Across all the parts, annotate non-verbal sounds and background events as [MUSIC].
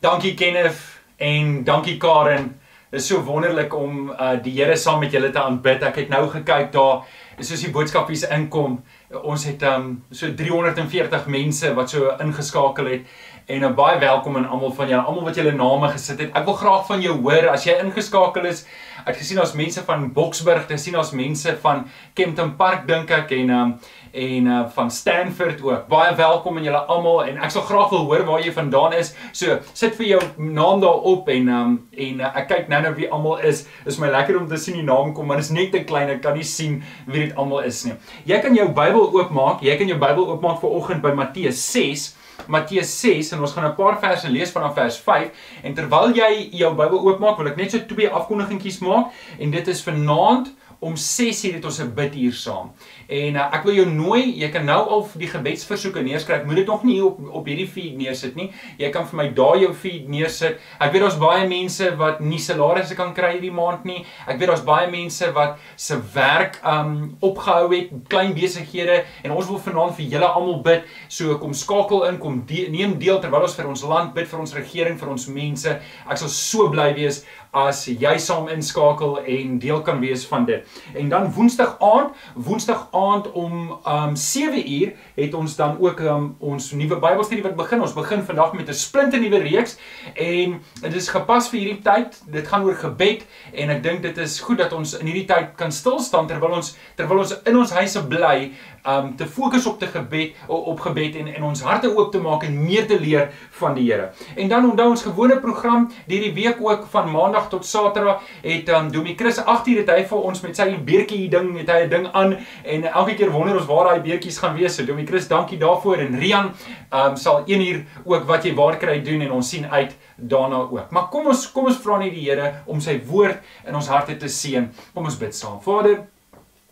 Dankie Kenneth en dankie Karen. Dit is so wonderlik om uh die Here saam met julle te aanbid. Ek het nou gekyk daar, soos die boodskapies inkom. Ons het um so 340 mense wat so ingeskakel het en uh, baie welkom aan almal van julle, almal wat julle name gesit het. Ek wil graag van jou hoor as jy ingeskakel is. Ek het gesien ons mense van Boksburg, ek gesien ons mense van Kempton Park dink ek en um en uh, van Stanford ook. Baie welkom aan julle almal en ek sal graag wil hoor waar jy vandaan is. So, sit vir jou naam daar op en um en uh, ek kyk nou nou wie almal is. Is my lekker om te sien die naam kom, maar dit is net te klein. Ek kan nie sien wie dit almal is nie. Jy kan jou Bybel oopmaak. Jy kan jou Bybel oopmaak vir oggend by Matteus 6. Matteus 6 en ons gaan 'n paar verse lees vanaf vers 5 en terwyl jy jou Bybel oopmaak wil ek net so twee afkondigingetjies maak en dit is vanaand om 6:00 het ons 'n bid hier saam. En uh, ek wil jou nooi, jy kan nou al die gebedsversoeke neerskryf. Moet dit nog nie op op hierdie feed neersit nie. Jy kan vir my daai jou feed neersit. Ek weet daar's baie mense wat nie salarisse kan kry hierdie maand nie. Ek weet daar's baie mense wat se werk um opgehou het, klein besighede en ons wil vanaand vir julle almal bid. So kom skakel in, kom de neem deel terwyl ons vir ons land bid, vir ons regering, vir ons mense. Ek sal so bly wees as jy saam inskakel en deel kan wees van dit. En dan Woensdag aand, Woensdag aand om um 7 uur het ons dan ook um, ons nuwe Bybelstudie wat begin. Ons begin vandag met 'n splinte nuwe reeks en dit is gepas vir hierdie tyd. Dit gaan oor gebed en ek dink dit is goed dat ons in hierdie tyd kan stil staan terwyl ons terwyl ons in ons huise bly um te fokus op te gebed op gebed en en ons harte oop te maak en meer te leer van die Here. En dan onthou ons gewone program hierdie week ook van Maandag tot Saterdag het um Domie Chris 8uur het hy vir ons met sy beertjie ding het hy 'n ding aan en elke keer wonder ons waar daai beertjies gaan wees. So Domie Chris, dankie daarvoor en Rian um sal 1 uur ook wat jy waar kry doen en ons sien uit daarna ook. Maar kom ons kom ons vra net die Here om sy woord in ons harte te seën. Kom ons bid saam. Vader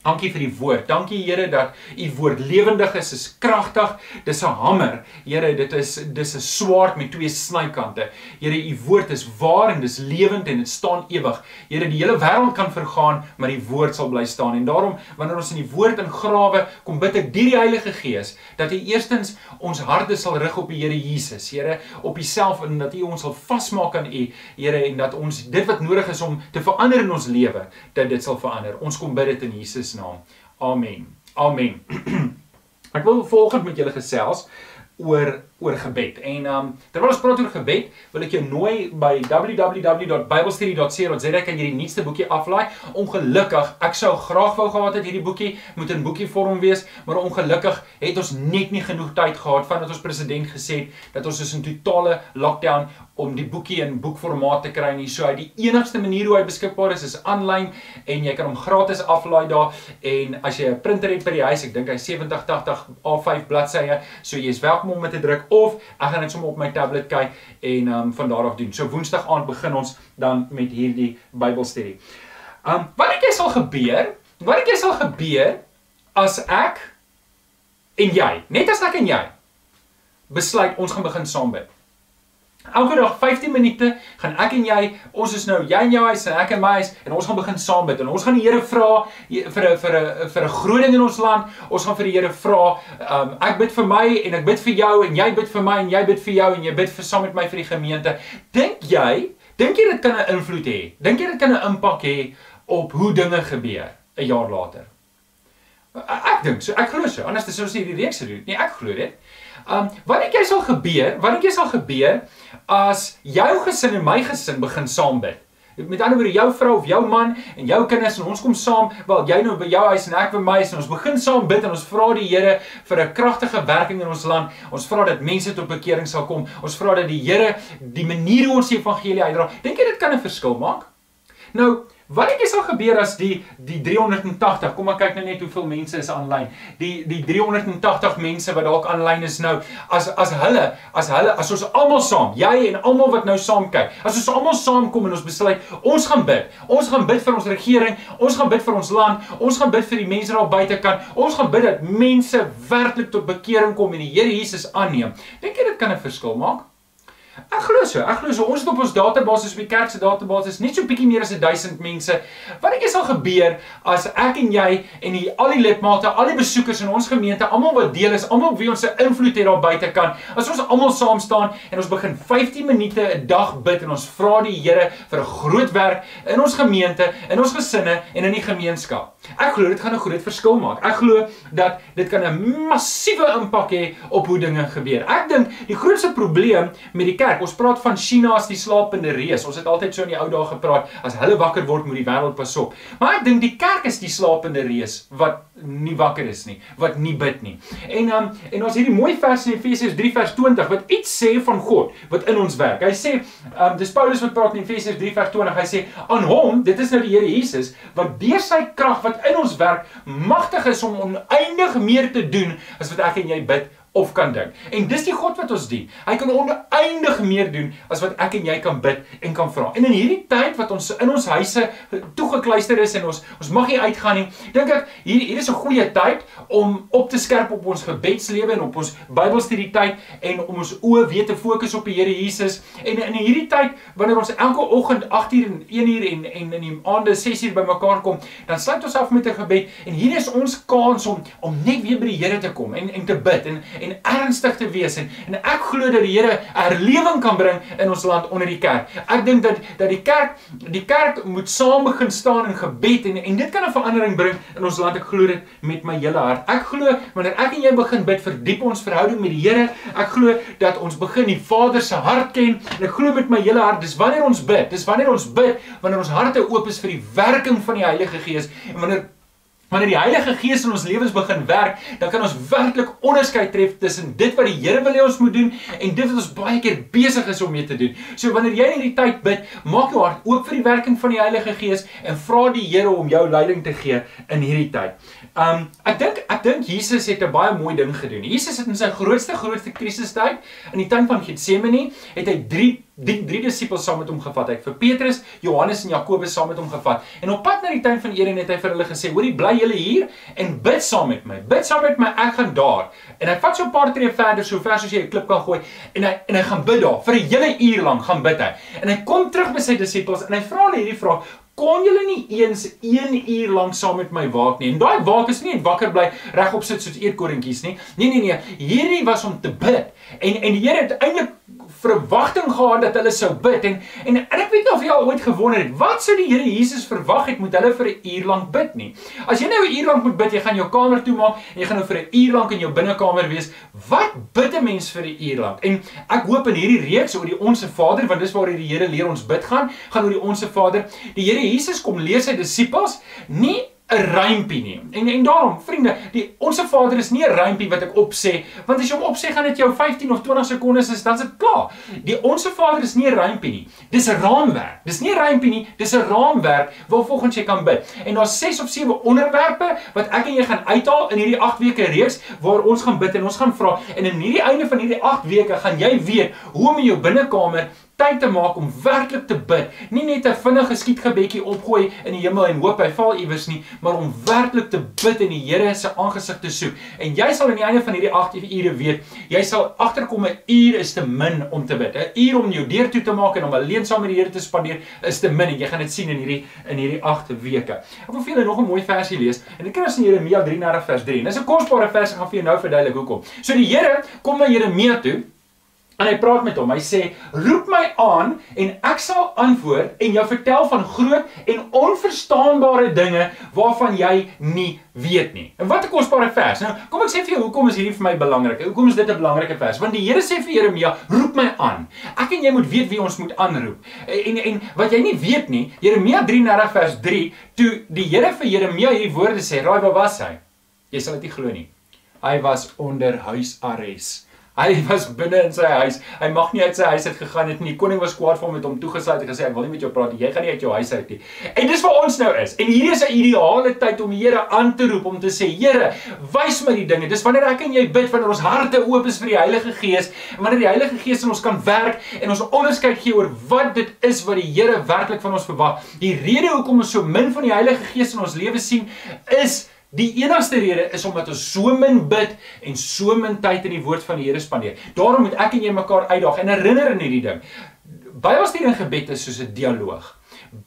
Dankie vir die woord. Dankie Here dat u woord lewendig is, is kragtig. Dis 'n hamer. Here, dit is dis 'n swaard met twee snykante. Here, u woord is waar en dis lewend en dit staan ewig. Here, die hele wêreld kan vergaan, maar die woord sal bly staan. En daarom wanneer ons in die woord ingrawe, kom bid ek deur die Heilige Gees dat hy eerstens ons harte sal rig op die Here Jesus. Here, op Uself en dat U ons sal vasmaak aan U, Here, en dat ons dit wat nodig is om te verander in ons lewe, dat dit sal verander. Ons kom bid dit in Jesus naam. Amen. Amen. [CLEARS THROAT] Ek wil volgende met julle gesels oor oor gebed. En um terwyl ons praat oor gebed, wil ek jou nooi by www.biblestudy.co.za kan jy die nuutste boekie aflaai. Ongelukkig, ek sou graag wou gehad het hierdie boekie moet in boekie vorm wees, maar ongelukkig het ons net nie genoeg tyd gehad vandat ons president gesê het dat ons is in totale lockdown om die boekie in boekformaat te kry nie. So hy die enigste manier hoe hy beskikbaar is is aanlyn en jy kan hom gratis aflaai daar en as jy 'n printer het by die huis, ek dink hy 7080 A5 bladsye, so jy's welkom om dit te druk of ek gaan net sommer op my tablet kyk en um van daar af doen. So Woensdag aand begin ons dan met hierdie Bybelstudie. Um wat ek sal gebeur? Wat ek sal gebeur as ek en jy, net as ek en jy besluit ons gaan begin saam bid. Elke dag 15 minute gaan ek en jy, ons is nou jy in jou huis en ek in my huis en ons gaan begin saam bid en ons gaan die Here vra vir 'n vir 'n vir 'n groot ding in ons land. Ons gaan vir die Here vra, um, ek bid vir my en ek bid vir jou en jy bid vir my en jy bid vir jou en jy bid vir saam met my vir die gemeente. Dink jy, dink jy dit kan 'n invloed hê? Dink jy dit kan 'n impak hê op hoe dinge gebeur 'n jaar later? Ek dink so, ek glo so. Anders sou ons nie hierdie reeks doen nie. Ek glo dit. Um wat dink jy sal gebeur? Wat dink jy sal gebeur as jou gesin en my gesin begin saam bid? Met ander woorde, jou vrou of jou man en jou kinders en ons kom saam, wel jy nou by jou huis en ek by my huis en ons begin saam bid en ons vra die Here vir 'n kragtige werking in ons land. Ons vra dat mense tot bekering sal kom. Ons vra dat die Here die manier hoe ons die evangelie uitdra, dink jy dit kan 'n verskil maak? Nou, Wat dink jy sal gebeur as die die 380, kom ek kyk nou net hoeveel mense is aanlyn. Die die 380 mense wat dalk aanlyn is nou, as as hulle, as hulle, as ons almal saam, jy en almal wat nou saam kyk. As ons almal saamkom en ons besluit, ons gaan bid. Ons gaan bid vir ons regering, ons gaan bid vir ons land, ons gaan bid vir die mense daar buitekant. Ons gaan bid dat mense werklik tot bekering kom en die Here Jesus aanneem. Dink jy dit kan 'n verskil maak? Ek glo so. Ek glo so. Ons het op ons database, op die kerk se database, net so bietjie meer as 1000 mense. Wat dink jy sal gebeur as ek en jy en die al die lidmate, al die besoekers in ons gemeente, almal wat deel is, almal wie ons se invloed het daar buite kan, as ons almal saam staan en ons begin 15 minute 'n dag bid en ons vra die Here vir 'n groot werk in ons gemeente, in ons gesinne en in die gemeenskap. Ek glo dit gaan 'n groot verskil maak. Ek glo dat dit kan 'n massiewe impak hê op hoe dinge gebeur. Ek dink die grootste probleem met die kerk, ons praat van China as die slapende reus. Ons het altyd so in die ou dae gepraat, as hulle wakker word, moet die wêreld pas op. Maar ek dink die kerk is die slapende reus wat nie wakker is nie, wat nie bid nie. En um, en ons hierdie mooi vers in Efesiërs 3 vers 20 wat iets sê van God wat in ons werk. Hy sê, um, dis Paulus wat praat in Efesiërs 3 vers 20. Hy sê aan hom, dit is nou die Here Jesus wat deur sy krag wat in ons werk magtig is om oneindig meer te doen as wat ek en jy bid of kan dink. En dis die God wat ons dien. Hy kan oneindig meer doen as wat ek en jy kan bid en kan vra. En in hierdie tyd wat ons in ons huise toegekluister is en ons ons mag nie uitgaan nie, dink ek hier hier is 'n goeie tyd om op te skerp op ons gebedslewe en op ons Bybelstudie tyd en om ons oë weer te fokus op die Here Jesus. En in hierdie tyd wanneer ons elke oggend 8uur en 1uur en en in die aande 6uur bymekaar kom, dan sluit ons af met 'n gebed en hier is ons kans om om net weer by die Here te kom en en te bid en en ernstig te wees en en ek glo dat die Here herlewing kan bring in ons land onder die kerk. Ek dink dat dat die kerk die kerk moet saam begin staan in gebed en en dit kan 'n verandering bring in ons land. Ek glo dit met my hele hart. Ek glo wanneer ek en jy begin bid, verdiep ons verhouding met die Here. Ek glo dat ons begin die Vader se hart ken en ek glo met my hele hart dis wanneer ons bid, dis wanneer ons bid wanneer ons harte oop is vir die werking van die Heilige Gees en wanneer Wanneer die Heilige Gees in ons lewens begin werk, dan kan ons werklik onderskeid tref tussen dit wat die Here wil hê ons moet doen en dit wat ons baie keer besig is om mee te doen. So wanneer jy in hierdie tyd bid, maak jou hart oop vir die werking van die Heilige Gees en vra die Here om jou leiding te gee in hierdie tyd. Um ek dink ek dink Jesus het 'n baie mooi ding gedoen. Jesus het in sy grootste grootste krisistyd in die tuin van Getsemane, het hy 3 die drie disippels saam met hom gevat. Hy het vir Petrus, Johannes en Jakobus saam met hom gevat. En op pad na die tuin van Eden het hy vir hulle gesê: "Hoorie, bly julle hier en bid saam met my. Bid saam met my, ek gaan daar." En hy vat so 'n paar tree verder, so ver soos jy 'n klip kan gooi, en hy en hy gaan bid daar. Vir 'n hele uur lank gaan bid hy. En hy kom terug by sy disippels en hy vra hulle hierdie vraag: kon julle nie eens 1 uur lank saam met my waak nie. En daai waak is nie net wakker bly regop sit soos eetkorinkies nie. Nee nee nee, hierdie was om te bid. En en die Here het eintlik verwagting gehad dat hulle sou bid en en, en ek weet nie of jy al ooit gewonder het wat sou die Here Jesus verwag het moet hulle vir 'n uur lank bid nie. As jy nou 'n uur lank moet bid, jy gaan jou kamer toe maak en jy gaan nou vir 'n uur lank in jou binnekamer wees. Wat bid 'n mens vir 'n uur lank? En ek hoop in hierdie reeks oor die Onse Vader, want dis waar die Here leer ons bid gaan, gaan oor die Onse Vader. Die Here Jesus kom leer sy disippels nie 'n rympie nie. En en daarom, vriende, die onsse Vader is nie 'n rympie wat ek opsê, want as jy hom opsê gaan dit jou 15 of 20 sekondes is, dan's dit klaar. Die onsse Vader is nie 'n rympie nie. Dis 'n raamwerk. Dis nie 'n rympie nie, dis 'n raamwerk waarvolgens jy kan bid. En daar's 6 of 7 onderwerpe wat ek en jy gaan uithaal in hierdie 8 weke reeks waar ons gaan bid en ons gaan vra en in hierdie einde van hierdie 8 weke gaan jy weet hoe om in jou binnekamer tyd te maak om werklik te bid. Nie net 'n vinnige skietgebedjie opgooi in die hemel en hoop hy val iewers nie, maar om werklik te bid en die Here se aangesig te soek. En jy sal aan die einde van hierdie 8 ure weet, jy sal agterkom 'n uur is te min om te bid. 'n Uur om jou deur toe te maak en om alleen saam met die Here te spandeer is te min en jy gaan dit sien in hierdie in hierdie 8 weke. Ek wil vir julle nog 'n mooi versie lees. En dit kry ons in Jeremia 33 vers 3. Dis 'n kosbare vers, ek gaan vir jou nou verduidelik hoekom. So die Here kom na Jeremia toe En hy praat met hom. Hy sê: "Roep my aan en ek sal antwoord en jou vertel van groot en onverstaanbare dinge waarvan jy nie weet nie." En wat 'n kosbare vers. Nou, kom ek sê vir jou hoekom is hierdie vir my belangrik? Hoekom is dit 'n belangrike vers? Want die Here sê vir Jeremia: "Roep my aan." Ek en jy moet weet wie ons moet aanroep. En en wat jy nie weet nie, Jeremia 33 vers 3, toe die Here vir Jeremia hierdie woorde sê, "Raai waar was hy?" Jy sal dit nie glo nie. Hy was onder huisarrest. Hy was binne in sy huis. Hy mag nie uit sy huis uit gegaan het nie. Die koning was kwaad vir hom met hom toegesluit en gesê ek wil nie met jou praat nie. Jy gaan nie uit jou huis uit nie. En dis waar ons nou is. En hierdie is 'n ideale tyd om die Here aan te roep om te sê Here, wys my die dinge. Dis wanneer ek en jy bid wanneer ons harte oop is vir die Heilige Gees en wanneer die Heilige Gees in ons kan werk en ons onderskeid gee oor wat dit is wat die Here werklik van ons verwag. Die rede hoekom ons so min van die Heilige Gees in ons lewe sien is Die enigste rede is omdat ons so min bid en so min tyd in die woord van die Here spandeer. Daarom moet ek en jy mekaar uitdaag en herinner in hierdie ding. Bybelstudie en gebed is soos 'n dialoog.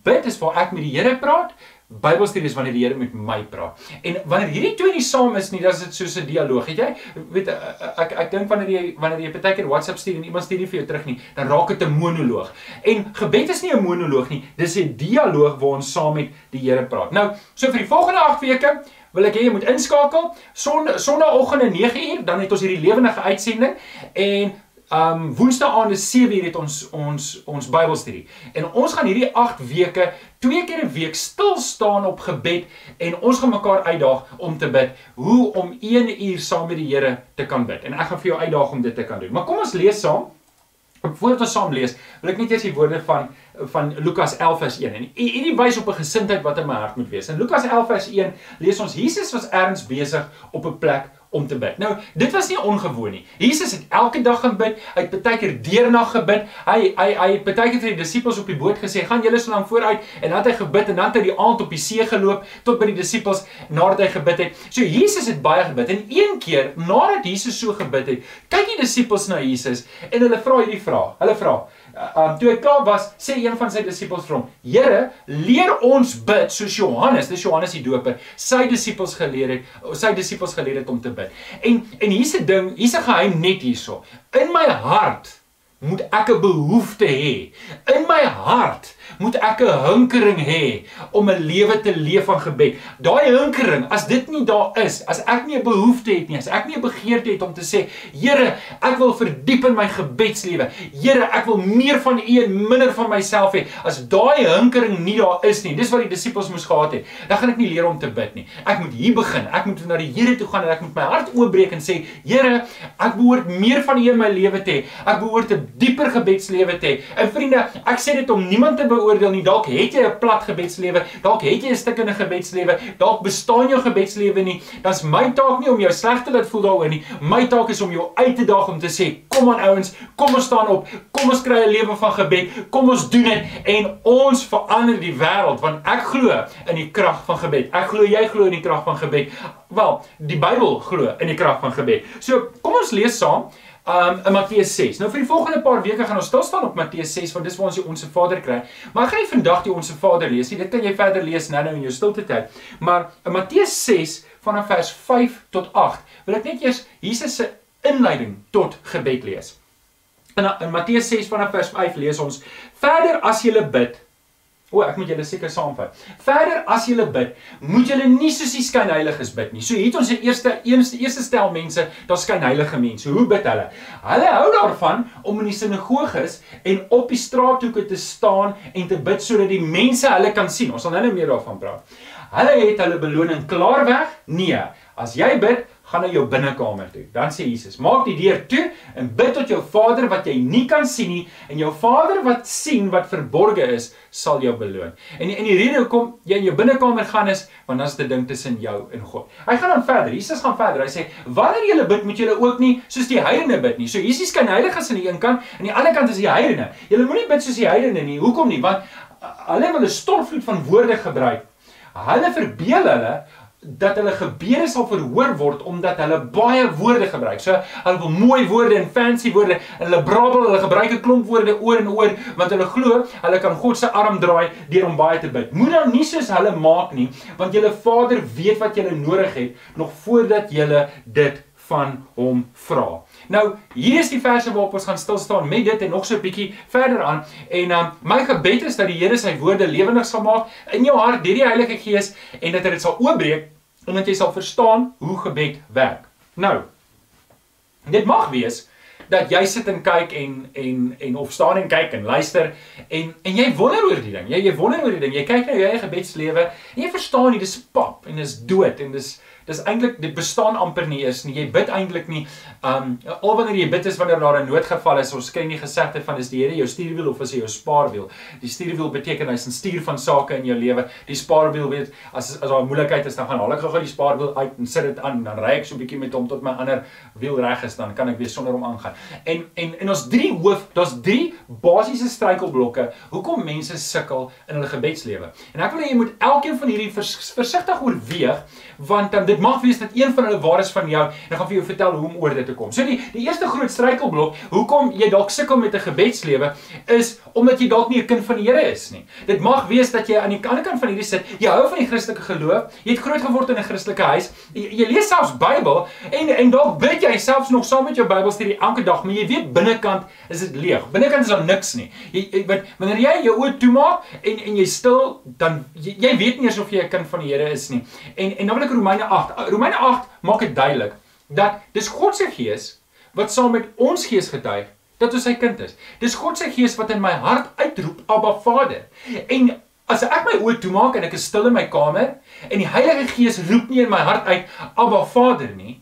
Bid is waar ek met die Here praat. Bybelstudie is wanneer die Here met my praat. En wanneer hierdie twee nie saam is nie, dan is dit soos 'n dialoog. Het jy weet ek ek, ek dink wanneer jy wanneer jy partykeer WhatsApp stuur en iemand stuur nie vir jou terug nie, dan raak dit 'n monoloog. En gebed is nie 'n monoloog nie, dis 'n dialoog waar ons saam met die Here praat. Nou, so vir die volgende 8 weke wil ek hê jy moet inskakel. Son sonnaandoggend 9uur dan het ons hierdie lewendige uitsending. En um woensdae aande 7uur het ons ons ons Bybelstudie. En ons gaan hierdie 8 weke twee keer 'n week stil staan op gebed en ons gaan mekaar uitdaag om te bid. Hoe om 1 uur saam met die Here te kan bid. En ek gaan vir jou uitdaag om dit te kan doen. Maar kom ons lees saam. Voordat ons saam lees, wil ek net eers die woorde van van Lukas 11 vers 1 en hierdie wys op 'n gesindheid wat in my hart moet wees. In Lukas 11 vers 1 lees ons Jesus was ergens besig op 'n plek om te bid. Nou, dit was nie ongewoon nie. Jesus het elke dag gaan bid. Hy het baie keer deernag gebid. Hy hy hy het baie keer vir die disippels op die boot gesê, "Gaan julle so lank vooruit." En dan het hy gebid en dan het hy die aand op die see geloop tot by die disippels nadat hy gebid het. So Jesus het baie gebid. En een keer nadat Jesus so gebid het, kyk die disippels na Jesus en hulle vra hierdie vraag. Hulle vra: um, toe hy klaar was, sê een van sy disippels vir hom: "Here, leer ons bid soos Johannes, dis Johannes die Doper, sy disippels geleer het, sy disippels geleer het om te bid." En en hier's 'n ding, hier's 'n geheim net hierso. In my hart moet ek 'n behoefte hê. In my hart moet ek 'n hinkering hê om 'n lewe te leef van gebed. Daai hinkering, as dit nie daar is, as ek nie 'n behoefte het nie, as ek nie 'n begeerte het om te sê, Here, ek wil verdiep in my gebedslewe. Here, ek wil meer van U en minder van myself hê. As daai hinkering nie daar is nie, dis wat die disippels moes gehad het. Dan gaan ek nie leer om te bid nie. Ek moet hier begin. Ek moet na die Here toe gaan en ek moet my hart oopbreek en sê, Here, ek behoort meer van U in my lewe te hê. Ek behoort 'n dieper gebedslewe te hê. En vriende, ek sê dit om niemand te beoordeel nie. Dalk het jy 'n plat gebedslewe, dalk het jy 'n stukkende gebedslewe, dalk bestaan jou gebedslewe nie. Dan's my taak nie om jou sleg te laat voel daaroor nie. My taak is om jou uit te daag om te sê, kom aan ouens, kom ons staan op. Kom ons kry 'n lewe van gebed. Kom ons doen dit en ons verander die wêreld want ek glo in die krag van gebed. Ek glo jy glo in die krag van gebed. Wel, die Bybel glo in die krag van gebed. So, kom ons lees saam um in Matteus 6. Nou vir die volgende paar weke gaan ons stil staan op Matteus 6 want dis waar ons die onsse Vader kry. Maar ek gaan nie vandag die onsse Vader lees nie. Dit kan jy verder lees nou-nou in jou stilte tyd. Maar in Matteus 6 vanaf vers 5 tot 8 wil ek net eers Jesus se inleiding tot gebed lees. In, in Matteus 6 vanaf vers 5 lees ons: "Verder as jy bid, O, ek moet julle seker saamvat. Verder as julle bid, moet julle nie soos die skynheiliges bid nie. So hier het ons die eerste eerste eerste stel mense, daar skynheilige mense. Hoe bid hulle? Hulle hou daarvan om in die sinagoges en op die straathoeke te staan en te bid sodat die mense hulle kan sien. Ons sal nou meer daarvan praat. Hulle het hulle beloning klaar weg? Nee. As jy bid, gaan na jou binnekamer toe. Dan sê Jesus: "Maak die deur toe en bid tot jou Vader wat jy nie kan sien nie en jou Vader wat sien wat verborge is, sal jou beloon." En en die rede hoekom jy in jou binnekamer gaan is want dan is dit ding tussen jou en God. Hy gaan dan verder. Jesus gaan verder. Hy sê: "Wanneer jy bid, moet jy ook nie soos die heidene bid nie." So Jesus kan heiliges aan die een kant en aan die ander kant is die heidene. Jy moenie bid soos die heidene nie. Hoekom nie? Want hulle wil 'n stortvloed van woorde gebruik. Hulle verbeel hulle dat hulle gebede sal verhoor word omdat hulle baie woorde gebruik. So hulle wil mooi woorde en fancy woorde en hulle brabbel, hulle gebruik 'n klomp woorde oor en oor want hulle glo hulle kan God se arm draai deur om baie te bid. Moet dan nie soos hulle maak nie, want julle Vader weet wat julle nodig het nog voordat julle dit van hom vra. Nou, hier is die verse waarop ons gaan stil staan met dit en nog so 'n bietjie verder aan. En um, my gebed is dat die Here sy woorde lewendig sal maak in jou hart deur die Heilige Gees en dat dit sal oopbreek en dat jy sal verstaan hoe gebed werk. Nou, dit mag wees dat jy sit en kyk en en en of staan en kyk en luister en en jy wonder oor die ding. Jy jy wonder oor die ding. Jy kyk na jou eie gebedslewe en jy verstaan nie dis pap en dis dood en dis dis eintlik dit bestaan amper nie is nie. Jy bid eintlik nie. Um al wanneer jy bid is wanneer daar 'n noodgeval is. Ons kry nie gesegde van is die Here jou stuurwiel of is hy jou spaarwiel. Die stuurwiel beteken hy's 'n stuur van sake in jou lewe. Die spaarwiel weet as as daar 'n moeilikheid is dan gaan haal ek gou die spaarwiel uit en sit dit aan dan ry ek so 'n bietjie met hom tot my ander wiel reg is dan kan ek weer sonder hom aangaan. En en en ons drie hoof, daar's drie basiese struikelblokke hoekom mense sukkel in hulle gebedslewe. En ek wil hê jy moet elkeen van hierdie vers, versigtig oorweeg want um, dit mag wees dat een van hulle waar is van jou en ek gaan vir jou vertel hoe om oor dit te kom. So die die eerste groot struikelblok, hoekom jy dalk sukkel met 'n gebedslewe is omdat jy dalk nie 'n kind van die Here is nie. Dit mag wees dat jy aan die ander kant van hierdie sit, jy hou van die Christelike geloof, jy het groot geword in 'n Christelike huis, jy, jy lees selfs Bybel en en dalk bid jy selfs nog saam met jou Bybelstudie elke dag, maar jy weet binnekant is dit leeg. Binnekant is daar niks nie. Jy, jy weet wanneer jy jou oë toemaak en en jy stil, dan jy, jy weet nie eers of jy 'n kind van die Here is nie. En en dan wil ek Romeine 8. Romeine 8 maak dit duidelik dat dis God se gees wat saam met ons gees getuig dat ons sy kind is. Dis God se gees wat in my hart uitroep Abba Vader. En as ek my oë toemaak en ek is stil in my kamer en die Heilige Gees roep nie in my hart uit Abba Vader nie,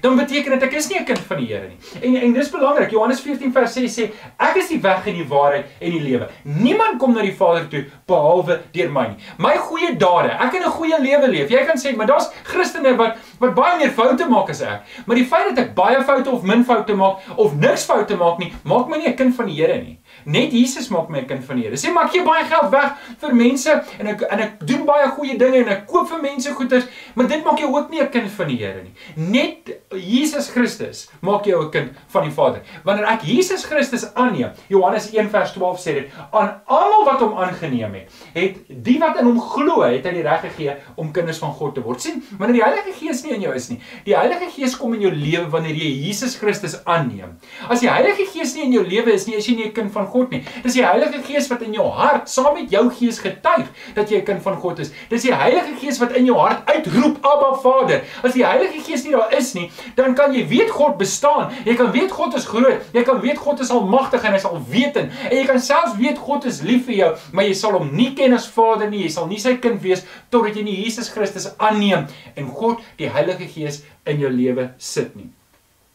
dan beteken dit ek is nie 'n kind van die Here nie. En en dis belangrik. Johannes 14 vers 6 sê ek is die weg en die waarheid en die lewe. Niemand kom na die Vader toe behalwe deur my nie. My goeie dade, ek kan 'n goeie lewe leef. Jy kan sê, maar daar's Christene wat wat baie meer foute maak as ek. Maar die feit dat ek baie foute of min foute maak of niks foute maak nie, maak my nie 'n kind van die Here nie. Net Jesus maak my kind van die Here. Sê maar ek gee baie geld weg vir mense en ek en ek doen baie goeie dinge en ek koop vir mense goederes, maar dit maak jou ook nie 'n kind van die Here nie. Net Jesus Christus maak jou 'n kind van die Vader. Wanneer ek Jesus Christus aanneem, Johannes 1 vers 12 sê dit, aan almal wat hom aangeneem het, het die wat in hom glo, het hy die reg gegee om kinders van God te word. sien, wanneer die Heilige Gees nie in jou is nie, die Heilige Gees kom in jou lewe wanneer jy Jesus Christus aanneem. As die Heilige Gees nie in jou lewe is nie, is jy nie 'n kind van God nie. Dis die Heilige Gees wat in jou hart saam met jou gees getuig dat jy 'n kind van God is. Dis die Heilige Gees wat in jou hart uitroep Abba Vader. As die Heilige Gees nie daar is nie, dan kan jy weet God bestaan. Jy kan weet God is groot. Jy kan weet God is almagtig en hy is alwetend. En jy kan selfs weet God is lief vir jou, maar jy sal hom nie ken as Vader nie. Jy sal nie sy kind wees totdat jy nie Jesus Christus aanneem en God die Heilige Gees in jou lewe sit nie.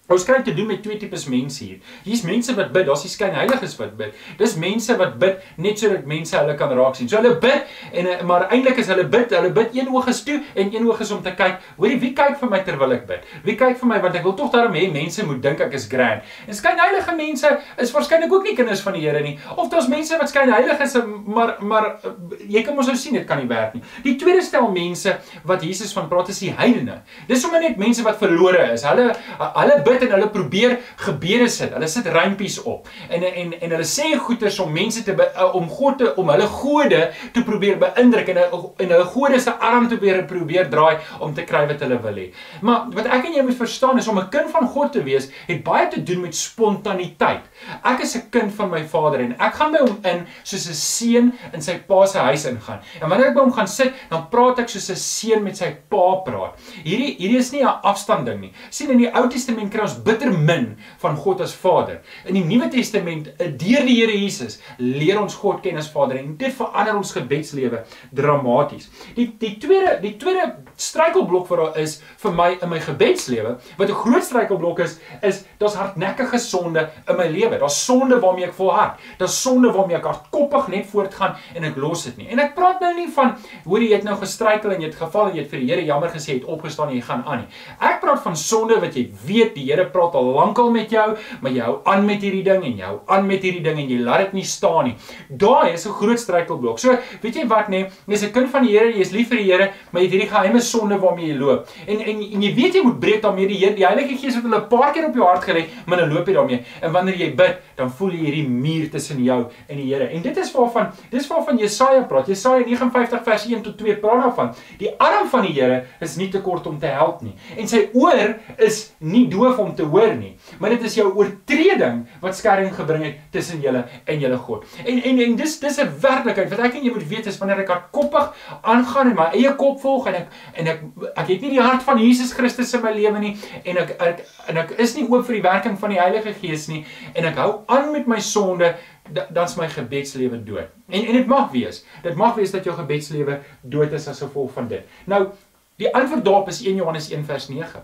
Ons kry te doen met twee tipes mense hier. Hier's mense wat bid, daar's die skynheiliges wat bid. Dis mense wat bid net sodat mense hulle kan raak sien. So hulle bid en eh, maar eintlik is hulle bid, hulle bid een oog is toe en een oog is om te kyk. Hoorie, wie kyk vir my terwyl ek bid? Wie kyk vir my want ek wil tog daarom hê mense moet dink ek is grand. En skynheilige mense is waarskynlik ook nie kinders van die Here nie. Of daar's mense wat skynheilig is, maar maar eh, jy kan mos nou sien dit kan nie werk nie. Die tweede stel mense wat Jesus van praat is die heidene. Dis sommer net mense wat verlore is. Hulle hulle bid sit en hulle probeer gebede sit. Hulle sit rympies op. En en en hulle sê goeters om mense te be, uh, om God te om hulle gode te probeer beïndruk en en hulle gode se arm te probeer probeer draai om te kry wat hulle wil hê. Maar wat ek en jy moet verstaan is om 'n kind van God te wees het baie te doen met spontaniteit. Ek is 'n kind van my Vader en ek gaan by hom in soos 'n seun in sy pa se huis ingaan. En wanneer ek by hom gaan sit, dan praat ek soos 'n seun met sy pa praat. Hierdie hierdie is nie 'n afstand ding nie. sien in die Ou Testament kry ons bitter min van God as Vader. In die Nuwe Testament, deur die Here Jesus, leer ons God ken as Vader en dit verander ons gebedslewe dramaties. Die die tweede die tweede struikelblok wat daar is vir my in my gebedslewe, wat 'n groot struikelblok is, is daar's hardnekkige sonde in my lewe. Daar's sonde waarmee ek volhard. Daar's sonde waarmee ek hardkoppig net voortgaan en ek los dit nie. En ek praat nou nie van hoor jy het nou gestruikel en jy het geval en jy het vir die Here jammer gesê het opgestaan en jy gaan aan nie. Ek praat van sonde wat jy weet die Here praat al lankal met jou, maar jy hou aan met hierdie ding en jy hou aan met hierdie ding en jy laat dit nie staan nie. Daai is 'n groot struikelblok. So, weet jy wat nê, nee, jy's 'n kind van die Here, jy's lief vir die Here, maar jy het hierdie geheime sonde waarmee jy loop. En en en jy weet jy moet breek daarmee die Here, die Heilige Gees het hulle 'n paar keer op jou hart gelê, maar dan loop jy daarmee. En wanneer jy bid, dan voel jy hierdie muur tussen jou en die Here. En dit is waarvan dis waarvan Jesaja praat. Jesaja 59 vers 1 tot 2 praat daarvan. Die arm van die Here is nie te kort om te help nie. En sy oor is nie doof om te hoor nie, maar dit is jou oortreding wat skerring gebring het tussen julle en julle God. En en en dis dis 'n werklikheid wat ek en jy moet weet is wanneer ek hardkoppig aangaan en my eie kop volg en ek en ek ek het nie die hart van Jesus Christus in my lewe nie en ek, ek en ek is nie oop vir die werking van die Heilige Gees nie en ek hou aan met my sonde dan's my gebedslewe dood. En en dit mag wees. Dit mag wees dat jou gebedslewe dood is as gevolg van dit. Nou Die antwoord daarop is 1 Johannes 1 vers 9.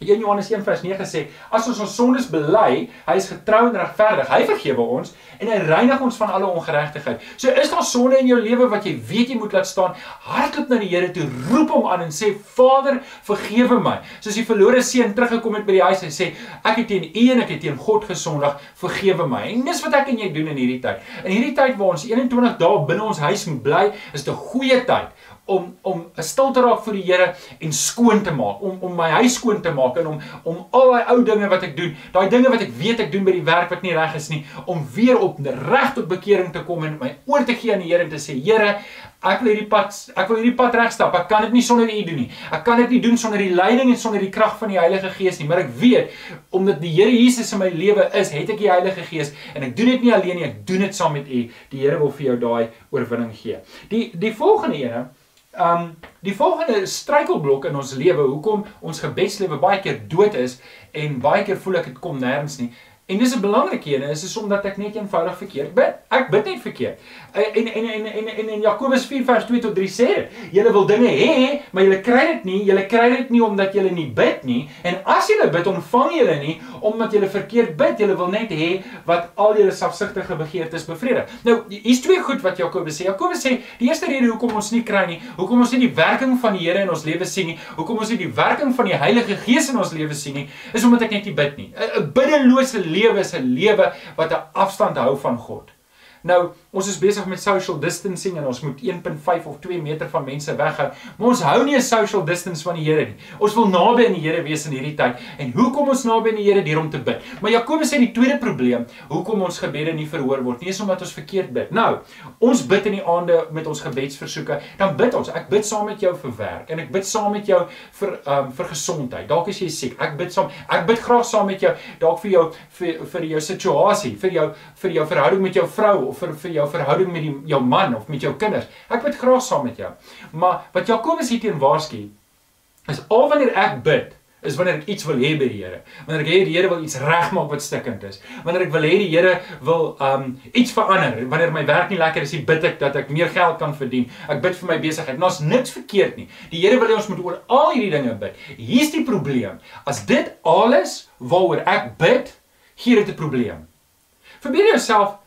1 Johannes 1 vers 9 sê as ons ons sondes bely, hy is getrou en regverdig. Hy vergewe ons en hy reinig ons van alle ongeregtigheid. So is daar sonde in jou lewe wat jy weet jy moet laat staan, hardloop na die Here toe, roep hom aan en sê Vader, vergewe my. Soos die verlore seun teruggekom het by die huis en sê ek het teen U en ek het teen God gesondig, vergewe my. En dis wat ek en jy doen in hierdie tyd. In hierdie tyd waar ons 21 dae binne ons huis moet bly, is 'n goeie tyd om om stil te raak vir die Here en skoon te maak, om om my huis skoon te maak en om om al daai ou dinge wat ek doen, daai dinge wat ek weet ek doen by die werk wat nie reg is nie, om weer op reg tot bekering te kom en my oor te gee aan die Here en te sê Here, ek wil hierdie pad ek wil hierdie pad regstap. Ek kan dit nie sonder U doen nie. Ek kan dit nie doen sonder die leiding en sonder die krag van die Heilige Gees nie, maar ek weet omdat die Here Jesus in my lewe is, het ek die Heilige Gees en ek doen dit nie alleen nie, ek doen dit saam met U. Die Here wil vir jou daai oorwinning gee. Die die volgende ene Um die volgende struikelblok in ons lewe, hoekom ons gebedslewe baie keer dood is en baie keer voel ek dit kom nêrens nie. En dis 'n belangrike een, is is omdat ek net eenvoudig verkeerd bid. Ek bid net verkeerd. En en en en en in Jakobus 4 vers 2 tot 3 sê, julle wil dinge hê, maar julle kry dit nie. Julle kry dit nie omdat julle nie bid nie. En as julle bid, ontvang julle nie omdat julle verkeerd bid. Julle wil net hê wat al julle selfsugtige begeertes bevredig. Nou, hier's twee goed wat Jakobus sê. Jakobus sê, die eerste rede hoekom ons nie kry nie, hoekom ons nie die werking van die Here in ons lewe sien nie, hoekom ons nie die werking van die Heilige Gees in ons lewe sien nie, is omdat ek net nie bid nie. 'n Biddelose lewe lewe is 'n lewe wat 'n afstand hou van God. Nou, ons is besig met social distancing en ons moet 1.5 of 2 meter van mense weghou. Maar ons hou nie 'n social distance van die Here nie. Ons wil naby aan die Here wees in hierdie tyd. En hoekom ons naby aan die Here deur om te bid? Maar Jakobus sê die tweede probleem, hoekom ons gebede nie verhoor word nie, is omdat ons verkeerd bid. Nou, ons bid in die aande met ons gebedsversoeke, dan bid ons. Ek bid saam met jou vir werk en ek bid saam met jou vir ehm um, vir gesondheid. Dalk is jy siek. Ek bid saam. Ek bid graag saam met jou dalk vir jou vir vir jou situasie, vir jou vir jou verhouding met jou vrou of vir vir jou verhouding met die, jou man of met jou kinders. Ek bid graag saam met jou. Maar wat Jakobus hier teen waarsku is al wanneer ek bid is wanneer ek iets wil hê by die Here. Wanneer ek hê die Here wil iets regmaak wat stikkend is. Wanneer ek wil hê die Here wil um iets verander. Wanneer my werk nie lekker is, bid ek dat ek meer geld kan verdien. Ek bid vir my besigheid. Ons niks verkeerd nie. Die Here wil hê ons moet oor al hierdie dinge bid. Hier's die probleem. As dit alles waaroor ek bid, gee dit 'n probleem. Verbeel jouself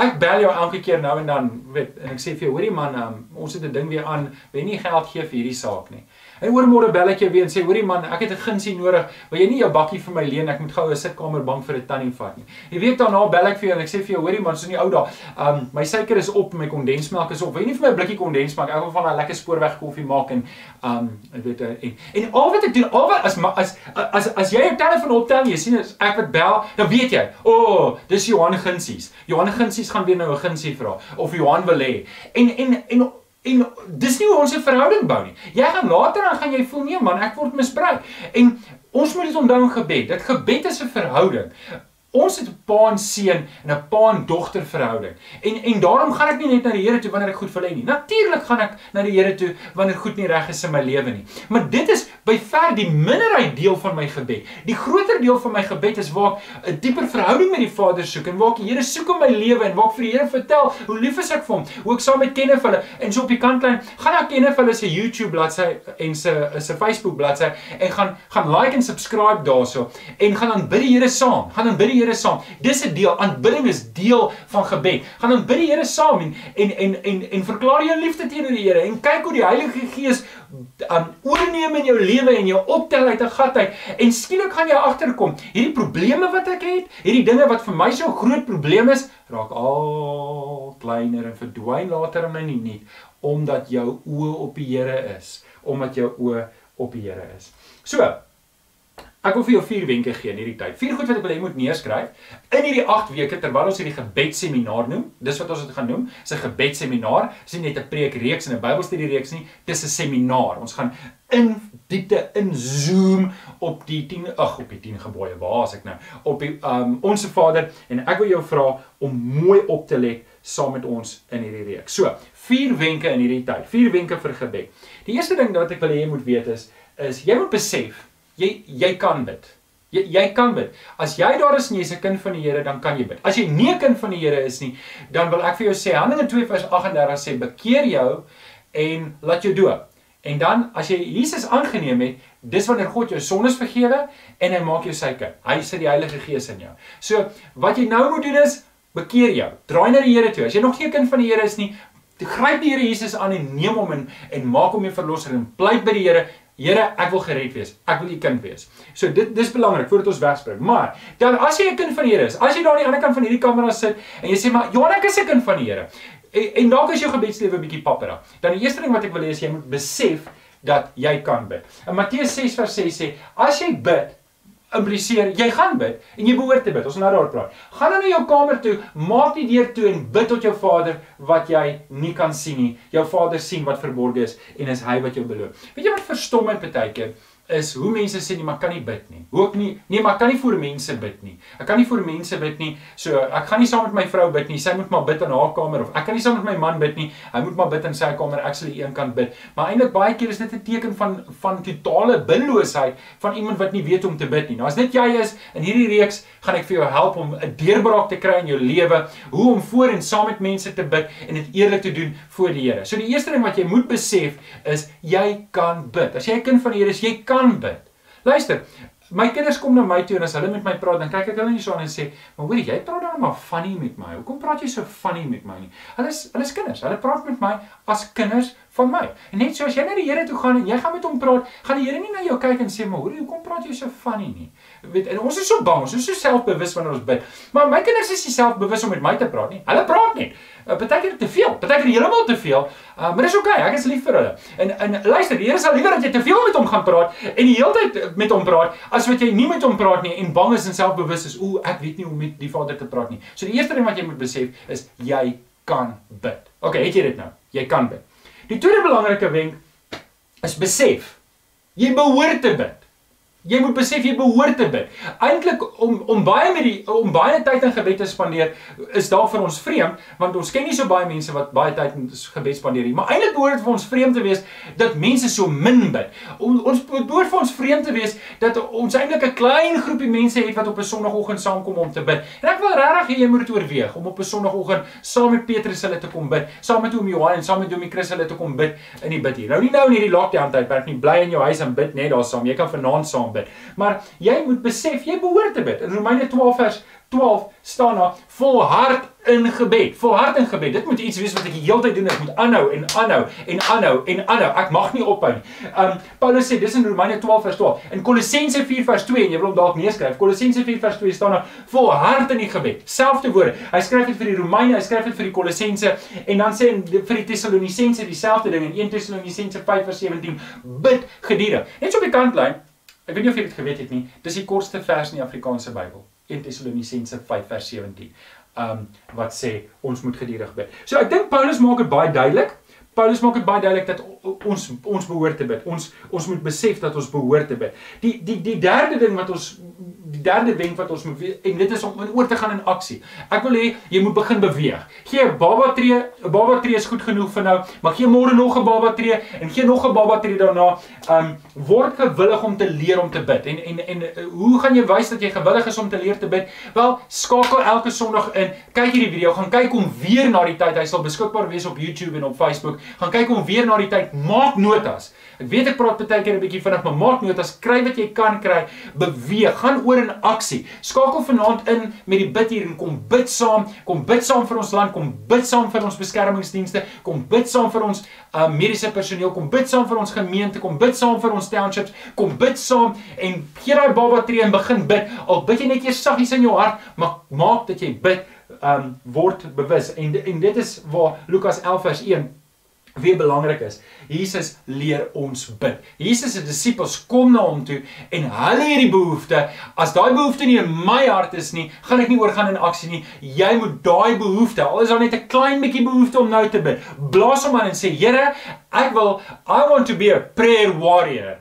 Ek bel jou elke keer nou en dan, weet, en ek sê vir jou, hoorie man, um, ons het 'n ding weer aan, jy nie geld gee vir hierdie saak nie. En oor môre bel ek jou weer en sê, hoorie man, ek het 'n gunsie nodig, wil jy nie jou bakkie vir my leen, ek moet gou 'n sitkamerbank vir 'n tannie vat nie. Die week daarna bel ek vir jou en ek sê vir jou, hoorie man, so in die ou dae, um, my suiker is op, my kondensmelk is op, wil jy nie vir my 'n blikkie kondensmelk, ek wil van 'n lekker spoorweg koffie maak en um, ek weet, uh, en, en al wat ek doen, al wat, as, as, as, as jy jou telefoon optel, jy sien, as ek wat bel, dan weet jy, o, oh, dis Johan Gunsies. Johan Gunsies gaan weer nou 'n gunsie vra, of Johan wil hê. En, en, en, En dis nie hoe ons 'n verhouding bou nie. Jy gaan later dan gaan jy voel nee man, ek word misbruik. En ons moet dit onthou in gebed. Dit gebed is 'n verhouding. Ons het 'n pa en seun en 'n pa en dogter verhouding. En en daarom gaan ek nie net na die Here toe wanneer ek goed hê nie. Natuurlik gaan ek na die Here toe wanneer goed nie reg is in my lewe nie. Maar dit is by ver die minderheid deel van my gebed. Die groter deel van my gebed is waar ek 'n dieper verhouding met die Vader soek en waar ek die Here soek in my lewe en waar ek vir die Here vertel hoe lief is ek vir hom. Hoe ek saam met Kenneth hulle en so op die kantlyn gaan na Kenneth hulle se YouTube bladsy en se se Facebook bladsy en gaan gaan like en subscribe daarso en gaan dan bid die Here saam. Gaan dan bid Here saam. Dis 'n deel, aanbidding is deel van gebed. Gaan dan bid die Here saam en en en en, en verklaar jou liefde teenoor die Here en kyk hoe die Heilige Gees um oorneem in jou lewe en jou optel uit 'n gat uit en skielik gaan jy agterkom hierdie probleme wat ek het, hierdie dinge wat vir my so groot probleem is, raak al kleiner en verdwyn later in my nie omdat jou oë op die Here is, omdat jou oë op die Here is. So, Ek wil vir jou vier wenke gee in hierdie tyd. Vier goed wat ek wil hê jy moet neerskryf in hierdie 8 weke terwyl ons hierdie gebedseminar noem. Dis wat ons dit gaan noem. Dis 'n gebedseminar. Dis nie net 'n preekreeks en 'n Bybelstudie reeks nie. Dis 'n seminar. Ons gaan in diepte inzoom op die 10 ag op die 10 gebooie. Waar is ek nou? Op die um onsse Vader en ek wil jou vra om mooi op te let saam met ons in hierdie reeks. So, vier wenke in hierdie tyd. Vier wenke vir gebed. Die eerste ding wat ek wil hê jy moet weet is is jy moet besef Jy jy kan bid. Jy jy kan bid. As jy daar is en jy's 'n kind van die Here, dan kan jy bid. As jy nie 'n kind van die Here is nie, dan wil ek vir jou sê Handelinge 2 vers 38 sê bekeer jou en laat jou doop En dan as jy Jesus aangeneem het, dis wanneer God jou sondes vergewe en hy maak jou sy kind. Hy sit die Heilige Gees in jou. So, wat jy nou moet doen is bekeer jou. Draai na die Here toe. As jy nog nie 'n kind van die Here is nie, gryp die Here Jesus aan en neem hom in en maak hom jou verlosser en pleit by die Here Here, ek wil gered wees. Ek wil u kind wees. So dit dis belangrik voordat ons wegspring. Maar dan as jy 'n kind van die Here is, as jy daar aan die ander kant van hierdie kamera sit en jy sê maar Johan, ek is 'n kind van die Here. En, en dalk is jou gebedslewe bietjie pappera. Dan die eerste ding wat ek wil hê is jy moet besef dat jy kan bid. In Matteus 6 vers 6 sê, as jy bid, impliseer jy gaan bid en jy behoort te bid. Ons gaan nou daar praat. Gaan nou na jou kamer toe, maak die deur toe en bid tot jou Vader wat jy nie kan sien nie. Jou Vader sien wat verborge is en is hy wat jou beloof. Weet jy wat verstommend baie keer? Hoe mense sê nee, maar kan nie bid nie. Hoe ook nie, nee, maar kan nie vir mense bid nie. Ek kan nie vir mense bid nie. So ek gaan nie saam met my vrou bid nie. Sy moet maar bid in haar kamer of ek kan nie saam met my man bid nie. Hy moet maar bid in sy kamer. Ek sal die een kant bid. Maar eintlik baie keer is dit 'n teken van van totale binloosheid van iemand wat nie weet om te bid nie. Nou as dit jy is in hierdie reeks, gaan ek vir jou help om 'n deurbraak te kry in jou lewe, hoe om voor en saam met mense te bid en dit eerlik te doen voor die Here. So die eerste ding wat jy moet besef is jy kan bid. As jy 'n kind van die Here is, jy kan kan bid. Luister, my kinders kom na my toe en as hulle met my praat, dan kyk ek hulle nie so aan en sê, "Maar hoorie, jy praat dan maar funny met my. Hoekom praat jy so funny met my nie?" Hulle is hulle is kinders. Hulle praat met my as kinders van my. En net so as jy na die Here toe gaan en jy gaan met hom praat, gaan die Here nie na jou kyk en sê, "Maar hoorie, hoekom praat jy so funny nie?" Weet, en ons is so bang, ons is so selfbewus wanneer ons bid. Maar my kinders is nie selfbewus om met my te praat nie. Hulle praat net. Partykeer te veel, partykeer heeltemal te veel. Uh, maar dis okay, ek is lief vir hulle. En en luister, die Here sal liewer dat jy te veel met hom gaan praat en die hele tyd met hom praat as wat jy nie met hom praat nie en bang is en selfbewus is, ooh, ek weet nie hoe om met die Vader te praat nie. So die eerste ding wat jy moet besef is jy kan bid. OK, het jy dit nou? Jy kan bid. Die tweede belangrike wenk is besef jy behoort te bid. Jy moet besef jy behoort te bid. Eintlik om om baie met die om baie tyd in gebed te spandeer is dalk vir ons vreemd want ons ken nie so baie mense wat baie tyd in gebed spandeer nie. Maar eintlik behoort dit vir ons vreemd te wees dat mense so min bid. On, ons behoort vir ons vreemd te wees dat ons eintlik 'n klein groepie mense het wat op 'n Sondagoggend saamkom om te bid. En ek wil regtig hê jy moet dit oorweeg om op 'n Sondagoggend saam met Petrus hulle te kom bid, saam met oom Johan en saam met oom Chris hulle te kom bid in die bid hier. Nou nie nou in hierdie lockdown tydperk nie, bly in jou huis en bid net daar saam. Jy kan vanaand saam bid. Maar jy moet besef jy behoort te bid. In Romeine 12 vers 12 staan daar volhard in gebed. Volhard in gebed. Dit moet iets wees wat ek die hele tyd doen. Ek moet aanhou en aanhou en aanhou en aanhou. Ek mag nie ophou nie. Um Paulus sê dis in Romeine 12 vers 12. In Kolossense 4 vers 2 en jy wil hom dalk neerskryf. Kolossense 4 vers 2 staan daar volhard in die gebed. Selfde woorde. Hy skryf dit vir die Romeine, hy skryf dit vir die Kolossense en dan sê vir die Tessalonisense dieselfde ding in 1 Tessalonisense 5 vers 17. Bid gedurig. Net so op die kantlyn Ek weet nie of jy dit geweet het nie. Dis die kortste vers in die Afrikaanse Bybel. 1 Tessalonisense 5 vers 17. Um wat sê ons moet gedurig bid. So ek dink Paulus maak dit baie duidelik. Paulus maak dit baie duidelik dat ons ons behoort te bid. Ons ons moet besef dat ons behoort te bid. Die die die derde ding wat ons die derde wenk wat ons moet weet en dit is om oor te gaan in aksie. Ek wil hê jy moet begin beweeg. Gee 'n baba tree, 'n baba tree is goed genoeg vir nou, maar gee môre nog 'n baba tree en gee nog 'n baba tree daarna. Um word gewillig om te leer om te bid. En en en uh, hoe gaan jy wys dat jy gewillig is om te leer te bid? Wel, skakel elke Sondag in. Kyk hierdie video, gaan kyk hom weer na die tyd. Hy sal beskikbaar wees op YouTube en op Facebook. Gaan kyk hom weer na die tyd. Maak notas. Ek weet ek praat baie keer 'n bietjie vinnig, maar maak notas. Kry wat jy kan kry. Beweeg. Gaan oor in aksie. Skakel vanaand in met die bid hier en kom bid saam. Kom bid saam vir ons land, kom bid saam vir ons beskermingsdienste, kom bid saam vir ons uh, mediese personeel, kom bid saam vir ons gemeente, kom bid saam vir ons townships, kom bid saam en gee daai baba tree en begin bid. Al bid jy net eers saggies in jou hart, maar maak dat jy bid um word bewus en en dit is waar Lukas 11 vers 1 weer belangrik is. Jesus leer ons bid. Jesus se disippels kom na hom toe en hulle het die behoefte, as daai behoefte nie in my hart is nie, gaan ek nie oorgaan in aksie nie. Jy moet daai behoefte, al is daar net 'n klein bietjie behoefte om nou te bid, blaas hom aan en sê, Here, ek wil I want to be a prayer warrior.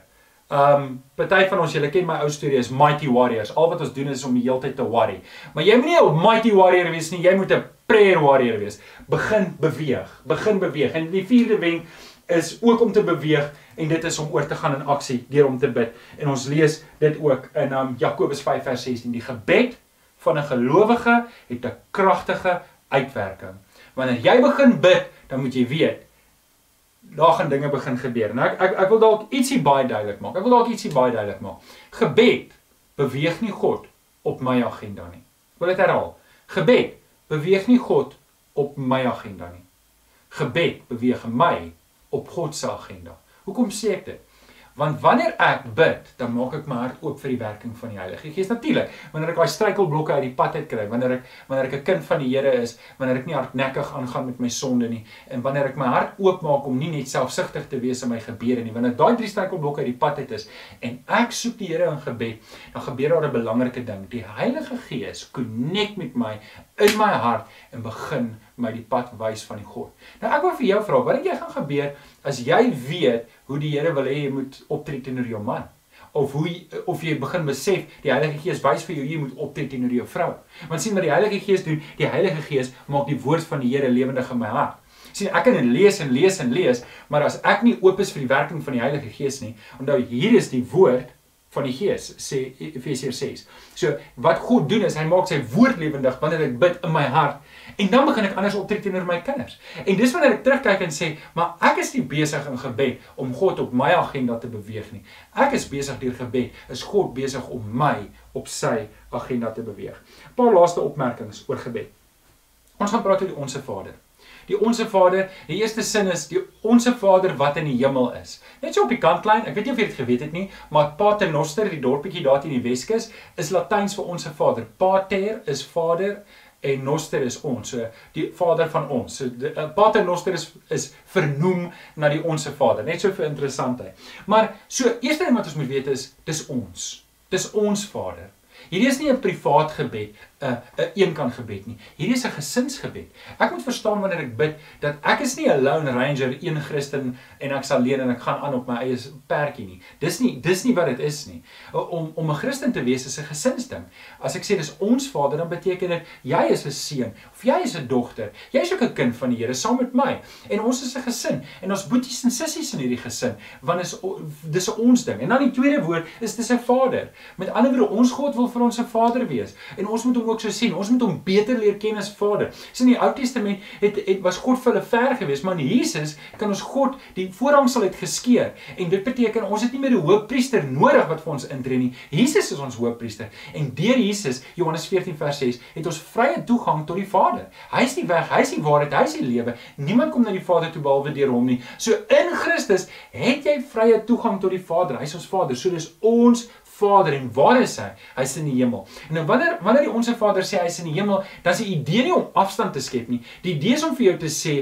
Um party van ons, julle ken my ou storie is Mighty Warriors. Al wat ons doen is om die hele tyd te worry. Maar jy moet nie 'n Mighty Warrior wees nie, jy moet 'n prayer warrior wees. Begin beweeg, begin beweeg. En die vierde wenk is ook om te beweeg en dit is om oor te gaan in aksie deur om te bid. En ons lees dit ook in um, Jakobus 5 vers 16. Die gebed van 'n gelowige het 'n kragtige uitwerking. Wanneer jy begin bid, dan moet jy weet daar gaan dinge begin gebeur. Nou ek ek, ek wil dalk ietsie baie duidelik maak. Ek wil dalk ietsie baie duidelik maak. Gebed beweeg nie God op my agenda nie. Ek wil dit herhaal. Gebed beweeg nie God op my agenda nie. Gebed beweeg my op God se agenda. Hoekom sê ek dit? Want wanneer ek bid, dan maak ek my hart oop vir die werking van die Heilige Gees. Natuurlik, wanneer ek daai struikelblokke uit die pad uit kry, wanneer ek wanneer ek 'n kind van die Here is, wanneer ek nie hardnekkig aangaan met my sonde nie en wanneer ek my hart oopmaak om nie net selfsugtig te wees in my gebede nie, wanneer daai drie struikelblokke uit die pad uit is en ek soek die Here in gebed, dan gebeur daar 'n belangrike ding. Die Heilige Gees connect met my in my hart en begin my die pad wys van die God. Nou ek wil vir jou vra, wat dink jy gaan gebeur as jy weet hoe die Here wil hê jy moet optree teenoor jou man of hoe of jy begin besef die Heilige Gees wys vir jou jy moet optree teenoor jou vrou. Want sien wat die Heilige Gees doen, die Heilige Gees maak die woord van die Here lewendig in my hart. Sien ek kan lees en lees en lees, maar as ek nie oop is vir die werking van die Heilige Gees nie, onthou hier is die woord van die Gees sê Efesiërs 6. So wat God doen is hy maak sy woord lewendig wanneer ek bid in my hart En dan begin ek anders optree teenoor my kinders. En dis wanneer ek terugkyk en sê, maar ek is nie besig in gebed om God op my agenda te beweeg nie. Ek is besig deur gebed, is God besig om my op sy agenda te beweeg. 'n Paar laaste opmerkings oor gebed. Ons gaan praat oor die onsse Vader. Die onsse Vader, die eerste sin is die onsse Vader wat in die hemel is. Net so op die kantlyn, ek weet nie of jy dit geweet het nie, maar Pater Noster, die dorpetjie daar teen die Weskus, is Latyns vir onsse Vader. Pater is Vader en Noster is ons. So die Vader van ons. So die, uh, Pater Noster is is vernoem na die onsse Vader. Net so vir interessantheid. Maar so eerste ding wat ons moet weet is dis ons. Dis ons Vader. Hierdie is nie 'n privaat gebed, 'n uh, 'n een eenkant gebed nie. Hierdie is 'n gesinsgebed. Ek moet verstaan wanneer ek bid dat ek is nie 'n lone ranger, een Christen en ek's alleen en ek gaan aan op my eie perdjie nie. Dis nie dis nie wat dit is nie. Om om 'n Christen te wees is 'n gesinsding. As ek sê dis ons Vader, dan beteken dit jy is 'n seun of jy is 'n dogter. Jy's ook 'n kind van die Here saam met my. En ons is 'n gesin en ons boeties en sissies in hierdie gesin, want is dis 'n ons ding. En dan die tweede woord is dis 'n Vader. Met ander woorde, ons God wil vir ons 'n Vader wees. En ons moet hom ook so sien. Ons moet hom beter leer ken as Vader. Sien in die Ou Testament het, het was God vir hulle ver gewees, maar in Jesus kan ons God die voorhangsel het geskeur. En dit beteken ons het nie meer 'n hoofpriester nodig wat vir ons intree nie. Jesus is ons hoofpriester. En deur Jesus, Johannes 14 vers 6, het ons vrye toegang tot die Vader. Hy is die weg, hy is die waarheid, hy is die lewe. Niemand kom na die Vader toe behalwe deur hom nie. So in Christus het jy vrye toegang tot die Vader. Hy is ons Vader. So dis ons Vader en waar is hy? Hy's in die hemel. En nou wanneer wanneer die onsse Vader sê hy's in die hemel, dan is die idee nie om afstand te skep nie. Die idee is om vir jou te sê,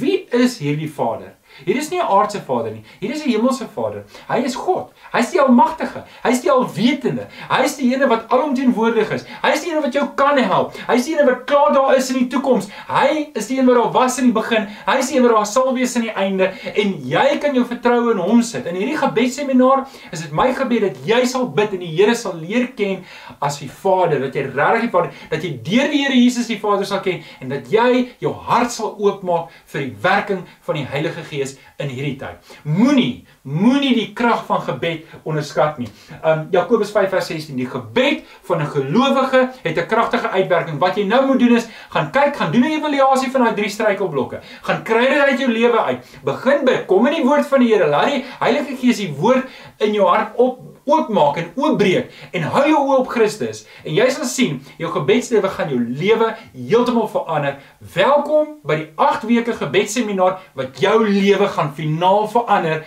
wie is hierdie Vader? Hier is nie 'n aardse Vader nie. Hier is 'n hemelse Vader. Hy is God. Hy is die almagtige. Hy is die alwetende. Hy is die ene wat alomteenwoordig is. Hy is die ene wat jou kan help. Hy is die ene wat klaar daar is in die toekoms. Hy is die een wat daar was in die begin. Hy is die een wat daar sal wees aan die einde en jy kan jou vertroue in hom sit. In hierdie gebedseminar is dit my gebed dat jy sal bid en die Here sal leer ken as die Vader, dat jy regtig die Vader, dat jy deur die Here Jesus die Vader sal ken en dat jy jou hart sal oopmaak vir die werking van die Heilige Gees wees in hierdie tyd. Moenie moenie die krag van gebed onderskat nie. Um Jakobus 5:16 die gebed van 'n gelowige het 'n kragtige uitwerking. Wat jy nou moet doen is gaan kyk, gaan doen 'n evaluasie van daai drie struikelblokke. Gaan kry dit uit jou lewe uit. Begin bid, kom in die woord van die Here. Laat die Heilige Gees die woord in jou hart op oopmaak en oopbreek en hou jou oë op Christus en jy sal sien jou gebedslewe gaan jou lewe heeltemal verander. Welkom by die 8 weke gebedsseminar wat jou lewe gaan finaal verander.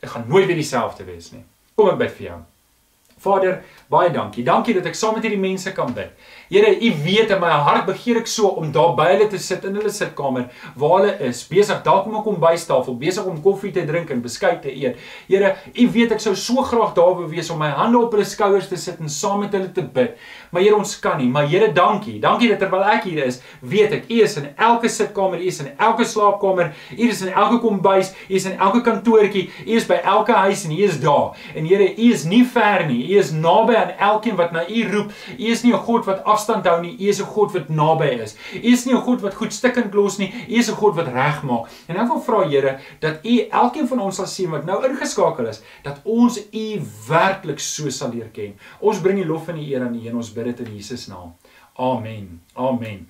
Dit gaan nooit weer dieselfde wees nie. Kom ek bid vir jou. Vader, baie dankie. Dankie dat ek saam met hierdie mense kan bid. Here, U weet in my hart begeer ek so om daar by hulle te sit in hulle sitkamer waar hulle is, besig dalk om 'n kombuistafel, besig om koffie te drink en beskuit te eet. Here, U weet ek sou so graag daar wou wees om my hande op hulle skouers te sit en saam met hulle te bid. Maar Here, ons kan nie. Maar Here, dankie. Dankie dat terwyl ek hier is, weet ek U is in elke sitkamer, U is in elke slaapkamer, U is in elke kombuis, U is in elke kantoortjie, U is by elke huis en U is daar. En Here, U is nie ver nie. U is naby aan elkeen wat na U roep. U is nie 'n God wat afstand hou nie. U is 'n God wat naby is. U is nie 'n God wat goed stikkend los nie. U is 'n God wat regmaak. En ek wil vra Here dat U elkeen van ons sal sien wat nou ingeskakel is, dat ons U werklik so sal leer ken. Ons bring die lof en die eer aan U en ons bid dit in Jesus naam. Amen. Amen.